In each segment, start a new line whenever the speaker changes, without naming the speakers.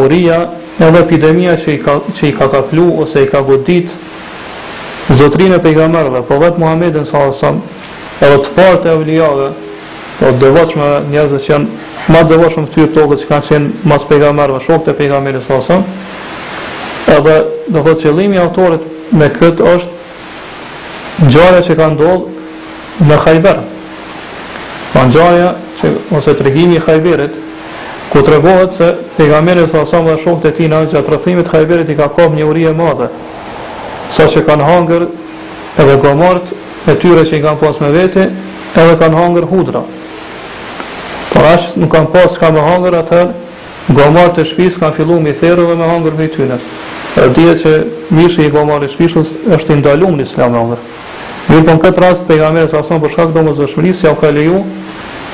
Uria edhe epidemia që i ka kaplu ose i ka godit zotërinë e Pejgamberëve, po vet Muhamedin sallallahu alejhi ve sellem, edhe të parë të Evlijave, po të devotshmeve, njerëzve që janë ma të devotshëm ftyrë tokës që kanë qenë mas Pejgamberëve, shokët e Pejgamberit sallallahu alejhi ve sellem, edhe do thot qëllimi i autorit me kët është Ngjarja që ka ndodh në Hajber. Pra ngjarja që ose tregimi i Hajberit ku tregohet se pejgamberi sallallahu alejhi ve sellem shokët e tina gjatë rrethimit të Hajberit i ka kap një uri e madhe sa që kanë hangër edhe gomart e tyre që i kanë pas me veti edhe kanë hangër hudhra po pra s' nuk kanë pas çka me hangër atëherë Gomarët e shpisë kanë fillu mi therë dhe me hangër prej tyne. E dihet që mishi i gomarit të shpisë është i ndalumë në Islam me hangër. Mirëpo në këtë rast Pejgamberi sallallahu alejhi ve sellem për shkak të domosdoshmërisë jau ka leju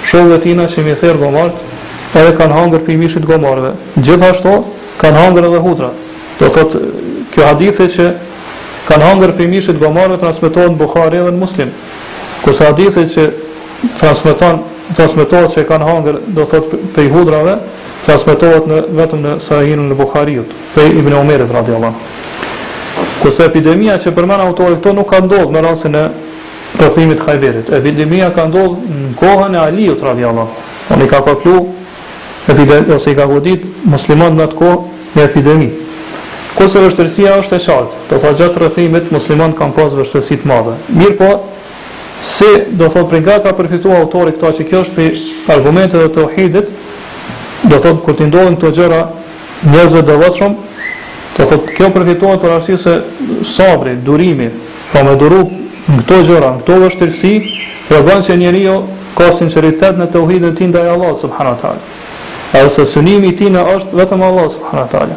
shokëve tina që mi therë gomarët edhe kanë hangër prej mishit të gomarëve. Gjithashtu kanë hangër edhe hudhrat. Do thotë kjo hadithi që kanë hangër prej mishit të gomarëve transmetohet në Buhari edhe në Muslim. Kurse hadithi që transmeton transmetohet se kanë hangër do thot prej hudrave transmetohet në vetëm në Sahihin e Buhariut prej Ibn Omerit radhiyallahu anhu kurse epidemia që përmend autori këtu nuk ka ndodhur në rastin e rrethimit të Hajberit epidemia ka ndodhur në kohën e Aliut radhiyallahu anhu i ka kaplu epidemi ose i ka godit muslimanët në atë kohë një epidemi kurse vështirësia është e qartë do thot gjatë rrethimit muslimanët kanë pas vështirësi të mëdha mirëpo Si, do thotë, prej nga ka përfitu autori këta që kjo është prej argumenteve të tauhidit, do thotë, kur t'i ndodhin këto gjëra njerëzve të devotshëm, do thotë, kjo përfitohet për arsye se sabri, durimi, po me duru në këto gjëra, në këto vështirësi, tregon që njeriu ka sinqeritet në tauhidin e tina ndaj Allahut subhanahu wa ta'ala, edhe se synimi i tina është vetëm Allahu subhanahu wa ta'ala.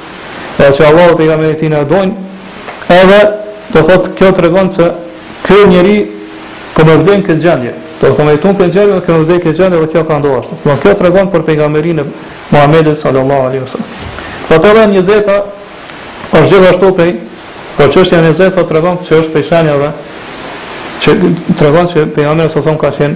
edhe që Allahu dhe pejgamberi i tina e dojnë, edhe do thotë kjo tregon se ky njeri po me vdek në këtë gjendje, do të po me jetu në këtë gjendje, ka me vdek në këtë gjendje dhe kjo ka ndodhur ashtu. Do kjo tregon për pejgamberinë e Muhamedit sallallahu alaihi wasallam. Do thot edhe njëzeta është gjithashtu prej Por çështja e njëzetë po tregon se është prej shenjave që tregon se pejgamberi sallallahu alaihi wasallam ka qenë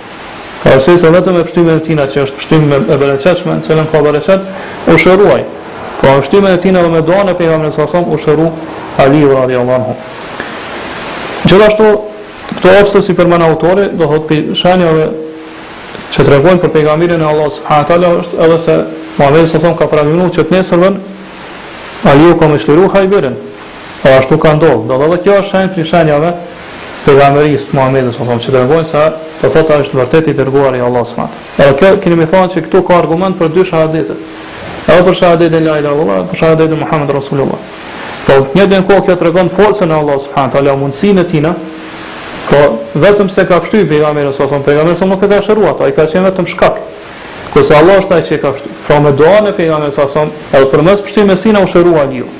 Për arsye se vetëm me pështymën e tina që është pështymë e bereqetshme, në cilën ka bereqet, u shëru ai. Pra me pështymën e tina dhe me duan e Pejgamberit sallallahu alejhi ve sellem u shëru Aliu radiallahu anhu. Gjithashtu këtu edhe pse s'i përmend autori, do thotë prej shenjave që tregojnë për pejgamberin e Allahut subhanahu teala është edhe se Muhamedi sallallahu alejhi ve sellem ka parashiku që të nesërmen Aliu ka me çliru Hajberin, Po ashtu ka ndodhur. Dhe edhe kjo është shenjë prej shenjave pejgamberisë Muhamedit salallahu alejhi ve selem që tregojnë se do thotë ai është vërtet i dërguari i Allahut subhanehu. Edhe kjo keni me thënë që këtu ka argument për dy shahadetet. Edhe për shahadetin la ilahe ilallah edhe për shahadetin Muhammed Rasulullah. Po njëjtën kohë kjo tregon forcën e Allahut subhanahu taala mundësinë e tina. Po vetëm se ka pshty pejgamberi salallahu alejhi ve selem, pejgamberi salallahu alejhi nuk e ka shëruar ata, ai ka qenë vetëm shkak. Kurse Allah është ai që e ka shëru. Pra me duan e pejgamberit salallahu alejhi ve selem, edhe përmes pshtymës së tina u shërua njeriu.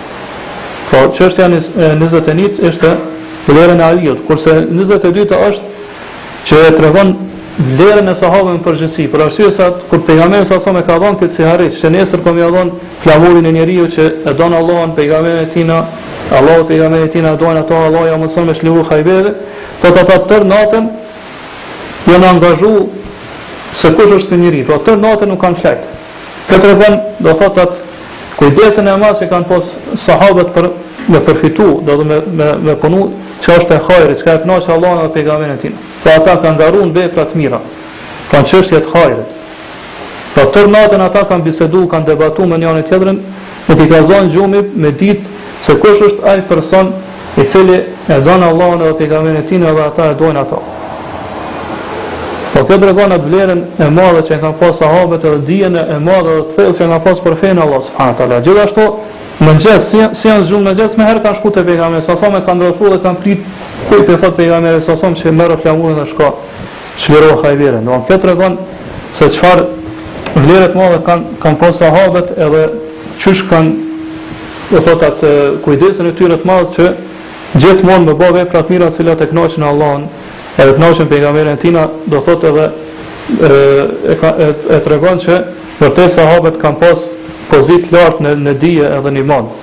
Pra çështja e njëzet e njëtë është vlerën e Aliut, kurse njëzet e dyta është që e tregon vlerën e sahabëve në përgjithësi, për arsye se kur pejgamberi salallahu alejhi ve selem ka dhënë këtë sihariq, se nesër kom me ia dhon flamurin një njeriu që e don Allahun pejgamberin e tina, Allahu pejgamberin e tina e don ato Allahu ja mundëson me çliru Hajberin, po ata tër natën janë angazhu se kush është ky njeri, po tër natën nuk kanë flajt. Kjo tregon do thotë atë kujdesin e madh që kanë pas sahabët për me përfitu, domethënë me me punu çka është e hajrit, çka e kënaqë Allahun dhe pejgamberin e tina. Pra ata kanë garu në vepra të mira, kanë në çështje të hajrit. Pra tërë natën ata kanë bisedu, kanë debatu me njëri tjetrin, As i ka zon gjumi me dit se kush është ai person i cili e don Allahun edhe pejgamberin e tina edhe ata e dojnë ato. Po kjo tregon atë vlerën e madhe që e kanë pas sahabët edhe dijen e madhe dhe të thellë që e kanë pas për fenë e Allahut subhanahu taala. Gjithashtu mëngjes si, si janë zgjuar mëngjes menjëherë kanë shku te pejgamberi salallahu alejhi ve selem kanë ndejt dhe kanë prit kujt i thot pejgamberi salallahu alejhi ve selem që merre flamurin dhe shko Çliro Hajberin. Domthon kjo tregon se çfarë vlere të madhe kanë kanë pas sahabët edhe qysh kanë do thot atë kujdesin e tyre të madh që gjithmonë me ba vepra të mira të cilat e kënaqin Allahun edhe e kënaqin pejgamberin e tina do thot edhe e, e, e tregon që vërtet sahabët kanë pas pozitë të lartë në në dije edhe në iman.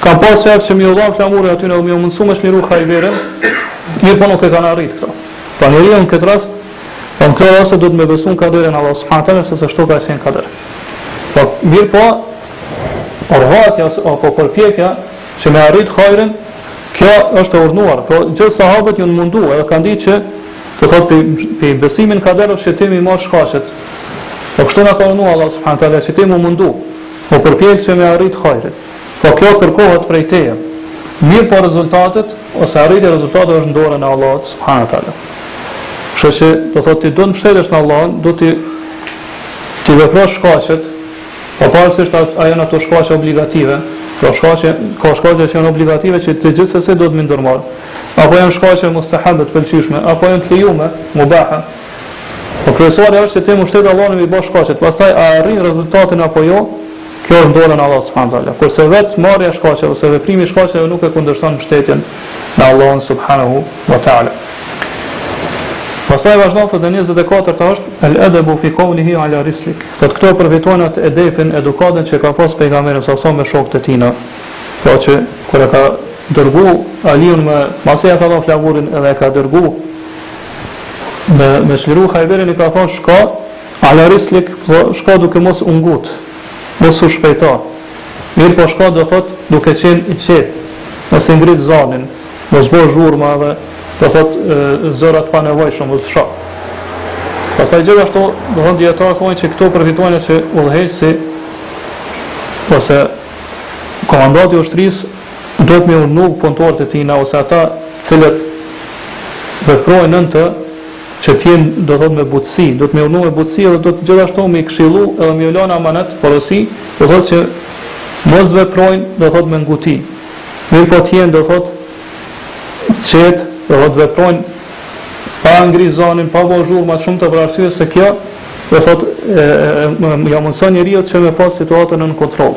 Ka pas dëshirë që me iu dhanë flamuri ati edhe me iu mundësu me çliru Hajberin, mirëpo nuk e ka arrit këto. Pra njeriu në këtë rast, po në këtë rast duhet me besu në kaderin e Allahut subhanahu teala sepse kështu ka qenë kader. Po mirëpo orvatja apo përpjekja që me arrit hajrin, kjo është e urdhnuar, po gjithë sahabët janë mundu edhe kanë ditë që do thotë prej, prej besimit në kader është që ti mi marë shkaqet. Po kështu na ka urdhnuar Allah subhanahu teala që ti mu mundu, Mu përpjek që me arrit hajrin. Po kjo kërkohet prej teje. Mirëpo rezultatet ose arritja e rezultateve është në dorën e Allahut subhanahu wa taala. Kështu që do thotë ti duhet të mbështetesh në Allahun, duhet ti ti veprosh shkaqet, po pavarësisht a a janë ato shkaqe obligative, pra shkaqe ka shkaqe që janë obligative që ti gjithsesi duhet mi ndërmarr, apo janë shkaqe mustehabe të pëlqyeshme, apo janë të lejuara, mubaha, Po kryesore është që ti mështet Allahun me i bo shkaqet, pastaj a arrin rezultatin apo jo, kjo është n'dorën e Allahut subhanahu teala. Kurse vet marrja e shkaqeve ose veprimi i shkaqeve nuk e kundërshton mbështetjen në Allahun subhanahu wa taala. Pastaj vazhdon thotë 24 ta është el adabu fi qawlihi ala rislik. Thotë këtu përfitojmë atë edepin, edukatën që ka pas pejgamberi sa sa me shokët e tij. Po që kur e ka dërgu Aliun me masi e ka dhënë flamurin edhe e ka dërgu me me çliru Hajberin i ka thonë shko ala rislik, pra shko duke mos u ngut, mos u shpejto. Mirpo shko do të thotë duke qenë i qetë, mos e ngrit zanin, mos bo zhurma edhe do të thotë zëra të panevojshëm mos fsho. Pastaj gjithashtu, do thonë dijetarët thonë që këtu përfitohet që udhëheqësi ose komandanti i ushtrisë Duhet me i urdhnu punëtorët e tina ose ata të cilët veprojnë nën të që të jenë do të thotë me butësi, duhet me i urdhnu me butësi edhe duhet gjithashtu me i këshillu edhe me iu lanë amanet, porosi, do të thotë që mos të veprojnë do të thotë me ngutí, mirëpo të jenë do të thotë të qetë, do të thotë të veprojnë pa ngri zënin, pa bo zhurma të shumta për arsye se kjo do të thotë ja mundëson njeriut që me pas situatën nën kontroll.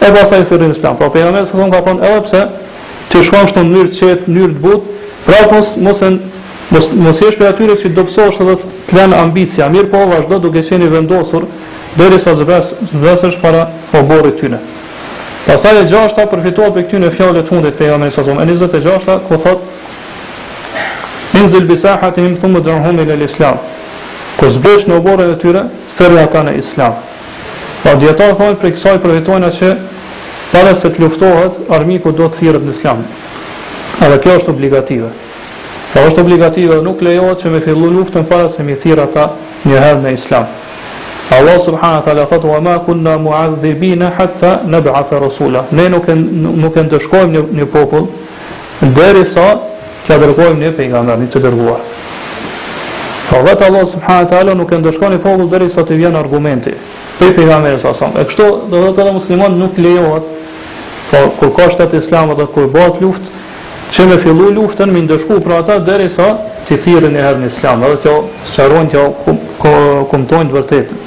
E pastaj thirri në Islam. Pra pejgamberi sa sa i ka thonë edhe pse ti shkon kështu në mënyrë të qetë, në mënyrë të butë, pra mos mos e mos mos jesh prej atyre që dobësohesh edhe të lënë ambicia, mirëpo vazhdo duke qenë i vendosur derisa të zbres, të zbresësh para oborrit tyne. Pastaj e gjashta përfitohet prej këtyre fjalëve të fundit pejgamberit sa e 26-ta ku thotë Inzil bi sahatihim thumma ud'uhum ila al-islam. Kur zbresh në oborrin e tyre, thirri ata në islam. Pra dijetarët thonë prej kësaj përfitohet që para se të luftohet armiku duhet të thirret në Islam. Edhe kjo është obligative. Pra është obligative dhe nuk lejohet që me fillu luftën para se me i thirr ata një herë në Islam. Allah subhanahu wa taala thotë wa ma kunna mu'adhibina hatta nab'atha rasula. Ne nuk e nuk e ndëshkojmë një, një popull derisa T'ja dërgojmë një pejgamber, një të dërguar. Pra vetë Allahu subhanahu wa taala nuk e ndëshkon një popull derisa t'i vjen argumenti prej pejgamberit sa sa. E kështu do thotë edhe muslimant nuk lejohet po kur ka shtet islam apo kur bëhet luftë që me fillu luftën me i ndëshku pra ata derisa t'i thirrin një herë në islam edhe t'jua sqarojnë t'jua kumtojnë të vërtetën.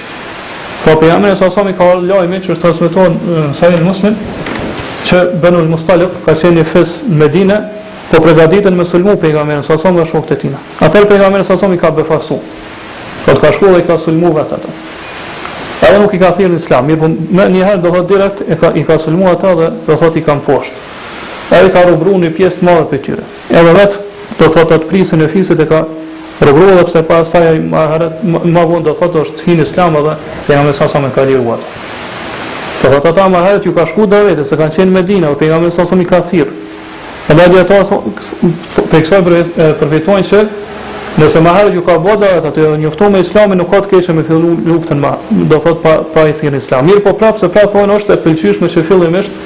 Pra pejgamberit sa sa m i ka ardhë lajmi që është transmetuar në Sahih Muslim që Banu al-Mustalik ka qenë një fis në Medinë po pregaditen me sulmu pejgamberin sa sa dhe shokët e tina. Atër pejgamberi sa sa m i ka befasu. Do thotë ka shku dhe i ka sulmu vetë ata. Edhe nuk i ka thirë në islam, mirëpo menjëherë do thot direkt i ka, i ka sulmu ata dhe do thot i ka mposht. Edhe i ka robëru një pjesë të madhe prej tyre. Edhe vet do thotë atë prisin e fisit e ka robëru edhe pse pas saj ai ma heret ma vonë do thotë është hi n'islam edhe pejgamberi sa sa e ka liru atë do thotë ata ma heret ju ka shku daveti se kanë qenë medina dhe pejgamberi sa sa i ka thirr e ndaj dijetarët thonë prej kësaj përfitojnë që nëse ma heret ju ka bo davet aty edhe njoftu me islamin nuk ka të keqe me fillu luftën ma do thotë pa pa i thirr në islam mirë po prap se prap thonë është e pëlqyshme që fillimisht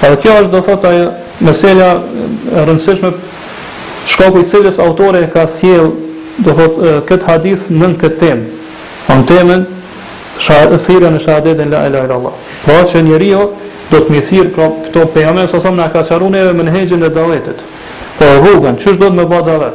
Edhe kjo është do thotë ajo mesela e rëndësishme shkaku i cilës autori e ka sjellë do thotë këtë hadith nën këtë temë, pra në temën thirrja në shahadetin la ilahe illa Allah. Pra që njeriu duhet me i thirr pra këtu pejgamberi sa sa na ka sqaruar neve menhexhin e davetit. Po rrugën, qysh duhet me ba davet?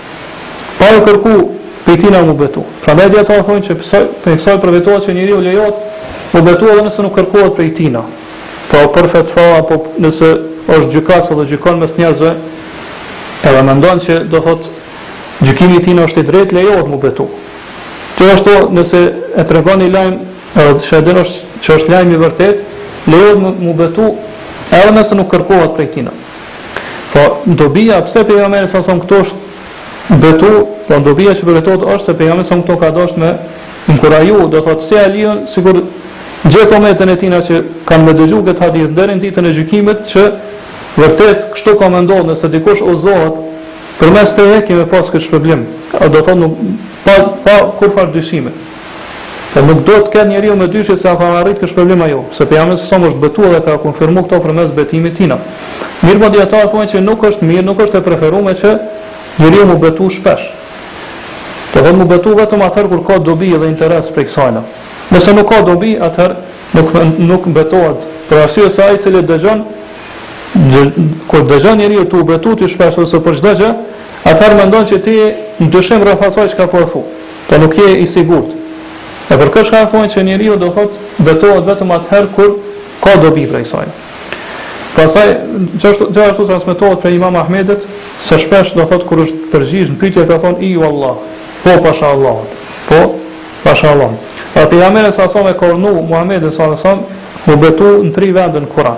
Pa e kërku prej tina mu betu. Prandaj dijetarët thonë që prej kësaj përfitohet që njeriu lejohet mu betu edhe nëse nuk kërkohet prej tina. Pra për fetva apo nëse është gjykatës edhe gjykon mes njerëzve edhe mendon që do thotë gjykimi i tina është i drejtë lejohet mu betu. Gjithashtu nëse e tregon një lajm edhe që e din është që është lajm i vërtetë lejohet mu betu edhe nëse nuk kërkohet prej tina. Po dobija pse pejgamberi sa son këtu është betu, po dobija që përfitohet është se pejgamberi sa këtu ka dashur me inkuraju, do thotë si Aliun, sikur gjithë umetin e tina që kanë me dëgju këtë hadith deri në ditën e gjykimit që vërtet kështu ka me ndodhë nëse dikush udhëzohet përmes teje ke me pas këtë shpërblim, do thotë nuk pa pa kurrfarë dyshimi. E nuk duhet të ketë njeriu mëdyshje se a ka arrit këtë shpërblim a jo, se pejgamberi sa më është betuar dhe ka konfirmu këtë përmes betimit tina. Mirëpo dijetarët thonë që nuk është mirë, nuk është e preferume që njeriu mu betu shpesh. Do thotë mu betu vetëm atëherë kur ka dobi dhe interes prej kësajna. Nëse nuk ka dobi, atëherë nuk nuk betohet, për arsye se ai i cili dëgjon kur dëgjon njeriu tu betu ti shpesh ose për çdo gjë, atëherë mendon që ti je në dyshim rreth asaj çka po e thu. Po nuk je i sigurt. E për këtë shkak thonë që njeriu do thotë betohet vetëm atëherë kur ka dobi prej saj. Pastaj gjithashtu gjithashtu transmetohet prej Imam Ahmedit se shpesh do thotë kur është përgjigj në pyetje ka thonë ij wallah, po pasha Allahun, po pasha Allahun. Edhe pejgamberi sa sa e ka urdhnu Muhamedin sa sa mu betu në tri vende në Kuran.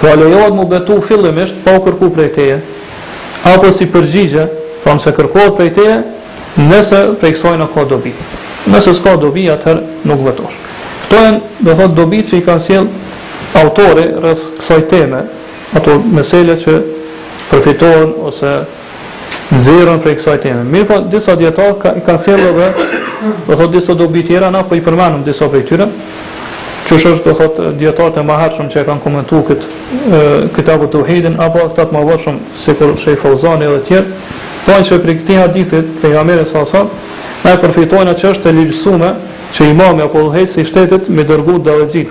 Pra lejohet mu betu fillimisht pa u kërku prej teje apo si përgjigje, pra nëse kërkohet prej teje nëse prej kësajna ka dobi. Nëse s'ka dobi, atëherë nuk betosh. Këto janë, do thotë, dobitë që i ka sjellë autori rreth kësaj teme, ato mesele që përfitohen ose, nxjerrën prej kësaj teme. Mirëpo disa dietarë ka, i kanë sjellë edhe do thotë disa dobi tjera, na po i përmendëm disa prej tyre. Qysh është do thotë dietarët e mëhershëm që e kanë komentu këtë Kitabut Tauhidin apo ata të mëvonshëm sikur Shejh Feuzani edhe të tjerë, thonë se prej këtij hadithi të pejgamberit sa sa na e përfitojna që është e ligjësume që imami apo udhëheqësi i shtetit me dërgu davetxhit,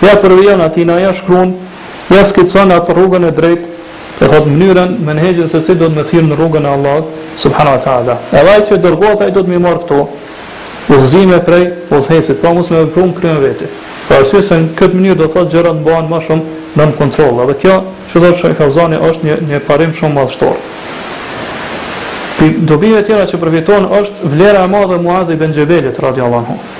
Ja përvijon atij a ja shkruan, ja skicon atë rrugën e drejtë, do thotë mënyrën, menhexhin se si duhet me thirr në rrugën e Allahut subhanahu wa ta'ala. Edhe ai që dërgohet ai duhet me i marrë këto udhëzime prej udhëheqësit, pra mos me vepru në krye veti. Për arsye se në këtë mënyrë do thotë gjërat mbahen më shumë nën kontroll. Edhe kjo që thotë Shejh Fevzani është një një parim shumë madhështor. Prej dobive tjera që përfitohet është vlera e madhe e Muadh ibn Xhebelit radijallahu anhu.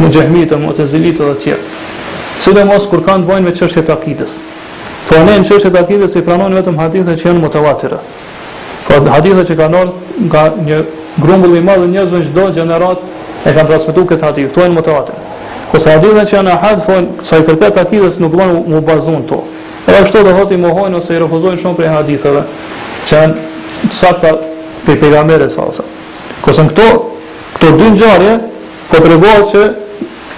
në xhehmijët e mu'tezilitë dhe të tjerë, sidomos kur kanë të bëjnë me çështje të akides. Thonë na në çështje të akides i pranojmë vetëm hadithe që janë mutawatir. Pra hadithe që kanë ardhur nga një grumbull i madh i njerëzve në çdo gjeneratë e kanë transmetu këtë hadith, thonë mutawatir. Kurse hadithe që janë ahad thonë sa i përket akides nuk ban mu bazu n'to. Edhe kështu do thotë i mohojnë ose i refuzojnë shumë prej haditheve që janë të sakta prej pejgamberit sallallahu alajhi wasallam. Kurse këto Këto dy ngjarje pra tregohet që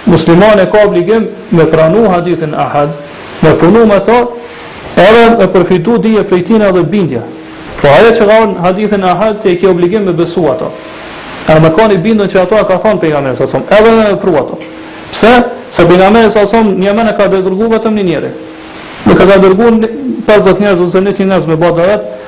muslimani ka obligim me pranu hadithin ahad, me punu me to edhe me përfitu dije prej tina edhe bindje. Po ajo që ka ardhë n'hadithin ahad ti e ke obligim me besu ato. Edhe me kon i bindun që ato e ka thonë pejgamberi sa sa, edhe me vepru ato. Pse? Se pejgamberi sa sa në Jemen e ka dërgu vetëm një njeri. Nuk ka dërgu 50 njerëz ose 100 njerëz me ba davet,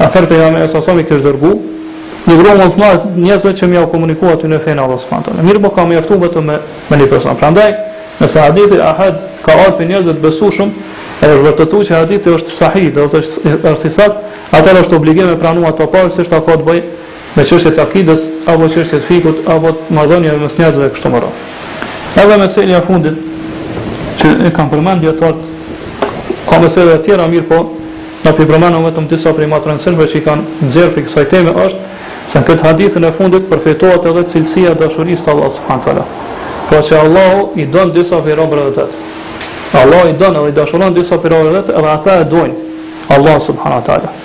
Atëherë pejgamberi sa sa i kish dërgu një grup ma t'madh t'njerëzve që me ia komuniku atyne fenë e Allahut subhanahu taala. Mirëpo ka mjaftu vetëm me me një person. Prandaj nëse hadithi ahad ka ardh prej njerëzve të besueshëm, edhe është vërtetu që hadithi është sahih, do të thotë është i saktë, atëherë është obligim me pranu ato pa parë se a ka të bëjë me çështje të akidës apo çështje të fikhut apo të marrëdhënieve mes njerëzve e kështu me radhë. Edhe meselja e fundit që e kanë përmend dijetarët ka mesela të tjera mirëpo na i përmendëm vetëm disa prej ma të rëndësishmeve që i kanë nxjerrë prej kësaj teme është se në këtë hadithin e fundit përfitohet edhe cilësia e dashurisë të Allahut subhanahu teala. Pra që Allahu i don disa prej robërve të tij. Allahu i don edhe i dashuron disa prej robërve të tij edhe ata e dojnë Allahun subhanahu teala.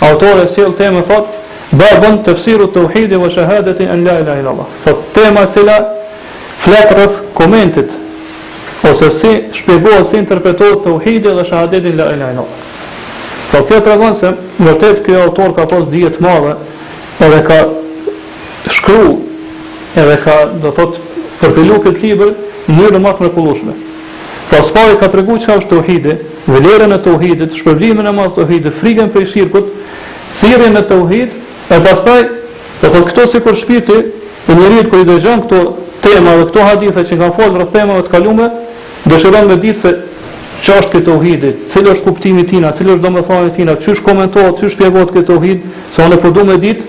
Autori e sjell temën thotë Babun tefsiru tauhidi wa shahadati an la ilaha illa Allah. Thotë tema e cila flet rreth komentit ose si shpjegohet si interpretohet tauhidi dhe shahadeti la ilaha illa Allah. Pra kjo tregon se vërtet ky autor ka pas dije të madhe edhe ka shkru edhe ka do thotë përpilu këtë libër në mënyrën ma të mrekullueshme. Pra së pari ka tregu çka është tauhidi, vlerën e tauhidit, shpërblimin e madh të tauhidit, frikën prej shirkut, thirrjen në tauhid, e pastaj do thotë këto sikur shpirti i njeriut kur i dëgjon këto tema dhe këto hadithe që kanë folë rreth temave të kalume, dëshiron me ditë se çka është ky tauhidi, cili është kuptimi i tina, cila është domethania e tina, qysh komentohet, qysh shpjegohet ky tauhid, se unë po du me ditë,